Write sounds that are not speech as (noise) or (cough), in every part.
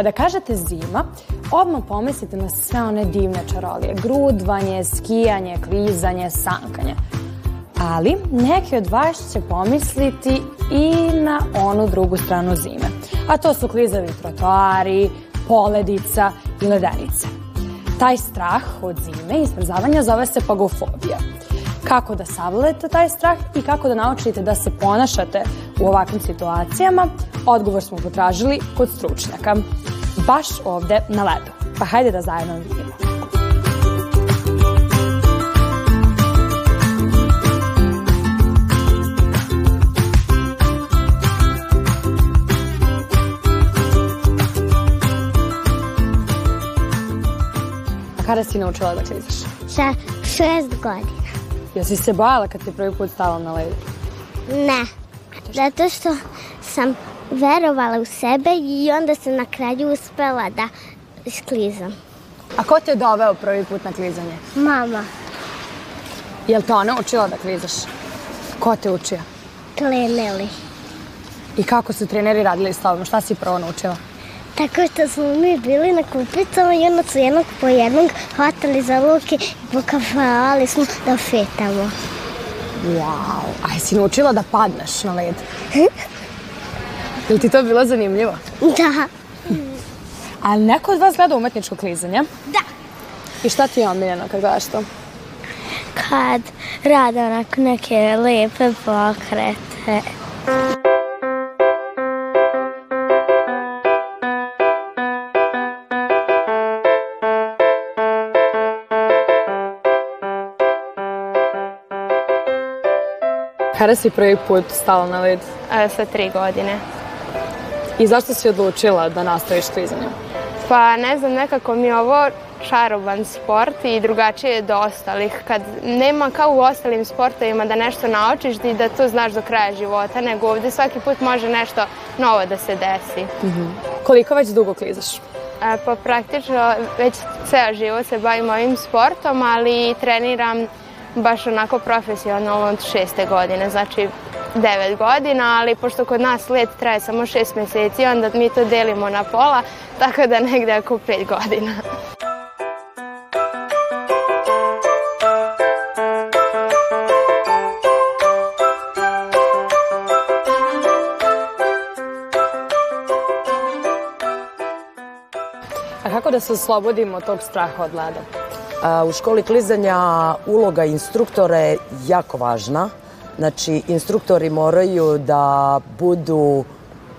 Kada kažete zima, odmah pomislite na sve one divne čarolije. Grudvanje, skijanje, klizanje, sankanje. Ali neki od vas će pomisliti i na onu drugu stranu zime. A to su klizavi trotoari, poledica i ledenice. Taj strah od zime i smrzavanja zove se pagofobija. Kako da savladete taj strah i kako da naučite da se ponašate u ovakvim situacijama, odgovor smo potražili kod stručnjaka. Baš ovde na ledu. Pa hajde da zajedno vidimo. Kada si naučila da klizaš? Sa šest godina. Jesi se bojala kad ti prvi put stala na ledu? Ne. Zato što sam verovala u sebe i onda sam na kraju uspela da sklizam. A ko te je doveo prvi put na klizanje? Mama, Jel te ona učila da klizaš? Ko te učio? kleneli. I kako su treneri radili s tobom? Šta si prvo naučila? Tako što smo mi bili na kupicama i onda su jednog po jednog hvatali za ruke i pokavali smo da fetamo. Wow. A jesi naučila da padneš na led? (laughs) Jel ti to bilo zanimljivo? Da. (laughs) A neko od vas gleda umetničko klizanje? Da. I šta ti je omiljeno kad gledaš to? Kad rade onako neke lepe pokrete. Kada si prvi put stala na led? e, sa tri godine. I zašto si odlučila da nastaviš klizanje? Pa ne znam, nekako mi je ovo čaroban sport i drugačije je do ostalih. Kad nema kao u ostalim sportovima da nešto naučiš i da to znaš do kraja života, nego ovde svaki put može nešto novo da se desi. Koliko već dugo klizaš? Pa praktično već ceo život se bavim ovim sportom, ali treniram baš onako profesionalno od šeste godine, znači devet godina, ali pošto kod nas let traje samo šest meseci, onda mi to delimo na pola, tako da negde oko pet godina. A kako da se oslobodimo od tog straha od leda? U školi klizanja uloga instruktora je jako važna. Znači, instruktori moraju da budu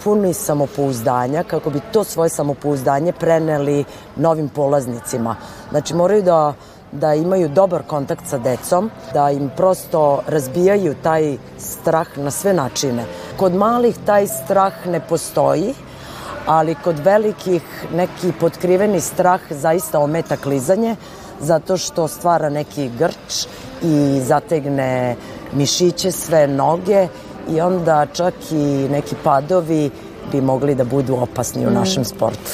puni samopouzdanja kako bi to svoje samopouzdanje preneli novim polaznicima. Znači, moraju da da imaju dobar kontakt sa decom, da im prosto razbijaju taj strah na sve načine. Kod malih taj strah ne postoji, ali kod velikih neki potkriveni strah zaista ometa klizanje zato što stvara neki grč i zategne mišiće sve noge i onda čak i neki padovi bi mogli da budu opasni u našem sportu.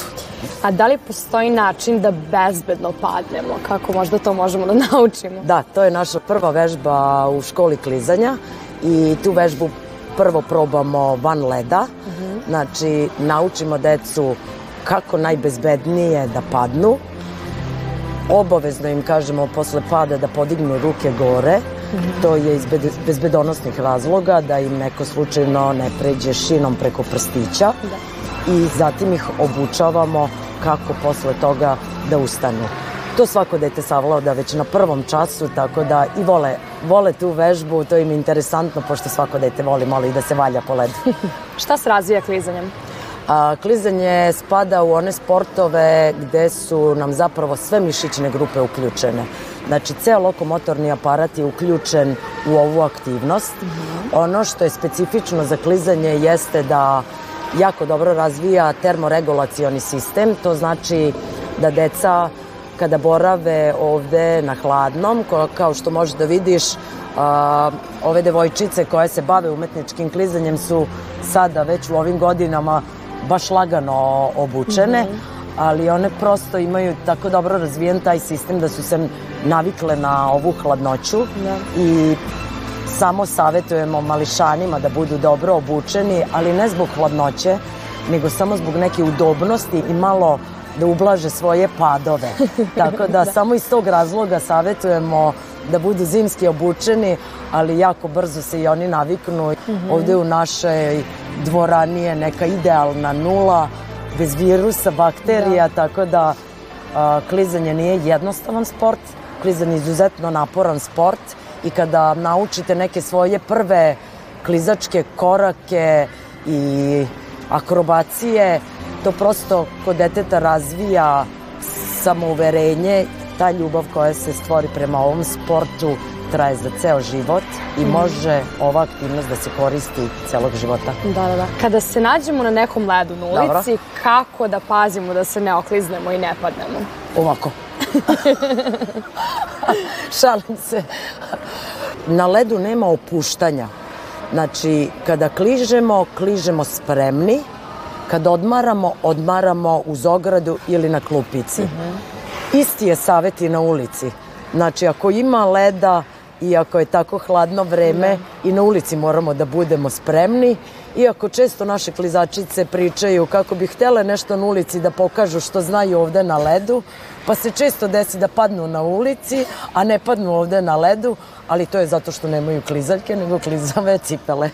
A da li postoji način da bezbedno padnemo? Kako možda to možemo da (laughs) naučimo? Da, to je naša prva vežba u školi klizanja i tu vežbu prvo probamo van leda. Znači, naučimo decu kako najbezbednije da padnu. Obavezno im kažemo posle pada da podignu ruke gore. To je iz bezbedonosnih razloga, da im neko slučajno ne pređe šinom preko prstića. I zatim ih obučavamo kako posle toga da ustanu. To svako dete savlada već na prvom času, tako da i vole, vole tu vežbu, to im je interesantno, pošto svako dete voli, moli da se valja po ledu. (laughs) Šta se razvija klizanjem? A, klizanje spada u one sportove gde su nam zapravo sve mišićne grupe uključene. Znači, ceo lokomotorni aparat je uključen u ovu aktivnost. Ono što je specifično za klizanje jeste da jako dobro razvija termoregulacioni sistem. To znači da deca kada borave ovde na hladnom, kao što možeš da vidiš, a, ove devojčice koje se bave umetničkim klizanjem su sada već u ovim godinama baš lagano obučene, mm -hmm. ali one prosto imaju tako dobro razvijen taj sistem da su se navikle na ovu hladnoću da. i samo savetujemo mališanima da budu dobro obučeni, ali ne zbog hladnoće, nego samo zbog neke udobnosti i malo da ublaže svoje padove. (laughs) Tako da, da. samo iz tog razloga savetujemo da budu zimski obučeni, ali jako brzo se i oni naviknu. Mm -hmm. Ovde u našoj dvorani je neka idealna nula, bez virusa, bakterija, da. tako da a, klizanje nije jednostavan sport, klizanje je izuzetno naporan sport i kada naučite neke svoje prve klizačke korake i akrobacije, to prosto kod deteta razvija samouverenje, ta ljubav koja se stvori prema ovom sportu traje za ceo život i može ova aktivnost da se koristi celog života. Da, da, da. Kada se nađemo na nekom ledu na ulici, Dobro. kako da pazimo da se ne okliznemo i ne padnemo? Ovako. (laughs) Šalim se. Na ledu nema opuštanja. Znači, kada kližemo, kližemo spremni, Kad odmaramo, odmaramo uz ogradu ili na klupici. Mm -hmm. Isti je savjet i na ulici. Znači, ako ima leda i ako je tako hladno vreme da. i na ulici moramo da budemo spremni. Iako često naše klizačice pričaju kako bi htele nešto na ulici da pokažu što znaju ovde na ledu, pa se često desi da padnu na ulici, a ne padnu ovde na ledu, ali to je zato što nemaju klizaljke, nego klizave cipele.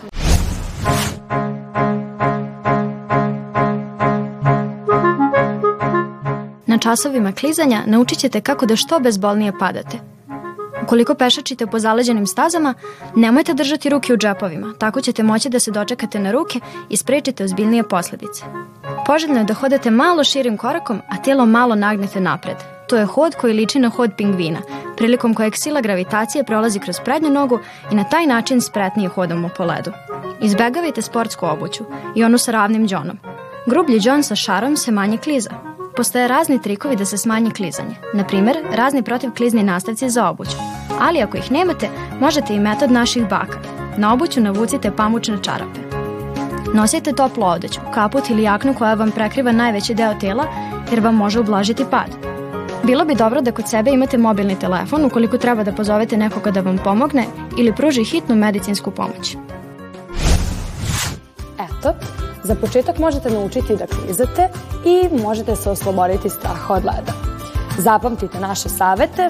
Na časovima klizanja naučit ćete kako da što bezbolnije padate. Ukoliko pešačite po zaleđenim stazama, nemojte držati ruke u džepovima, tako ćete moći da se dočekate na ruke i sprečite ozbiljnije posledice. Poželjno je da hodate malo širim korakom, a telo malo nagnete napred. To je hod koji liči na hod pingvina, prilikom kojeg sila gravitacije prolazi kroz prednju nogu i na taj način spretnije hodamo po ledu. Izbegavajte sportsku obuću i onu sa ravnim džonom. Grublji džon sa šarom se manje kliza, Postoje razni trikovi da se smanji klizanje. Na primer, razni protivklizni nastavci za obuću. Ali ako ih nemate, možete i metod naših baka. Na obuću navucite pamučne čarape. Nosite toplu odeću, kaput ili jaknu koja vam prekriva najveći deo tela jer vam može ublažiti pad. Bilo bi dobro da kod sebe imate mobilni telefon ukoliko treba da pozovete nekoga da vam pomogne ili pruži hitnu medicinsku pomoć. Eto, Za početak možete naučiti da klizate i možete se osloboditi straha od leda. Zapamtite naše savete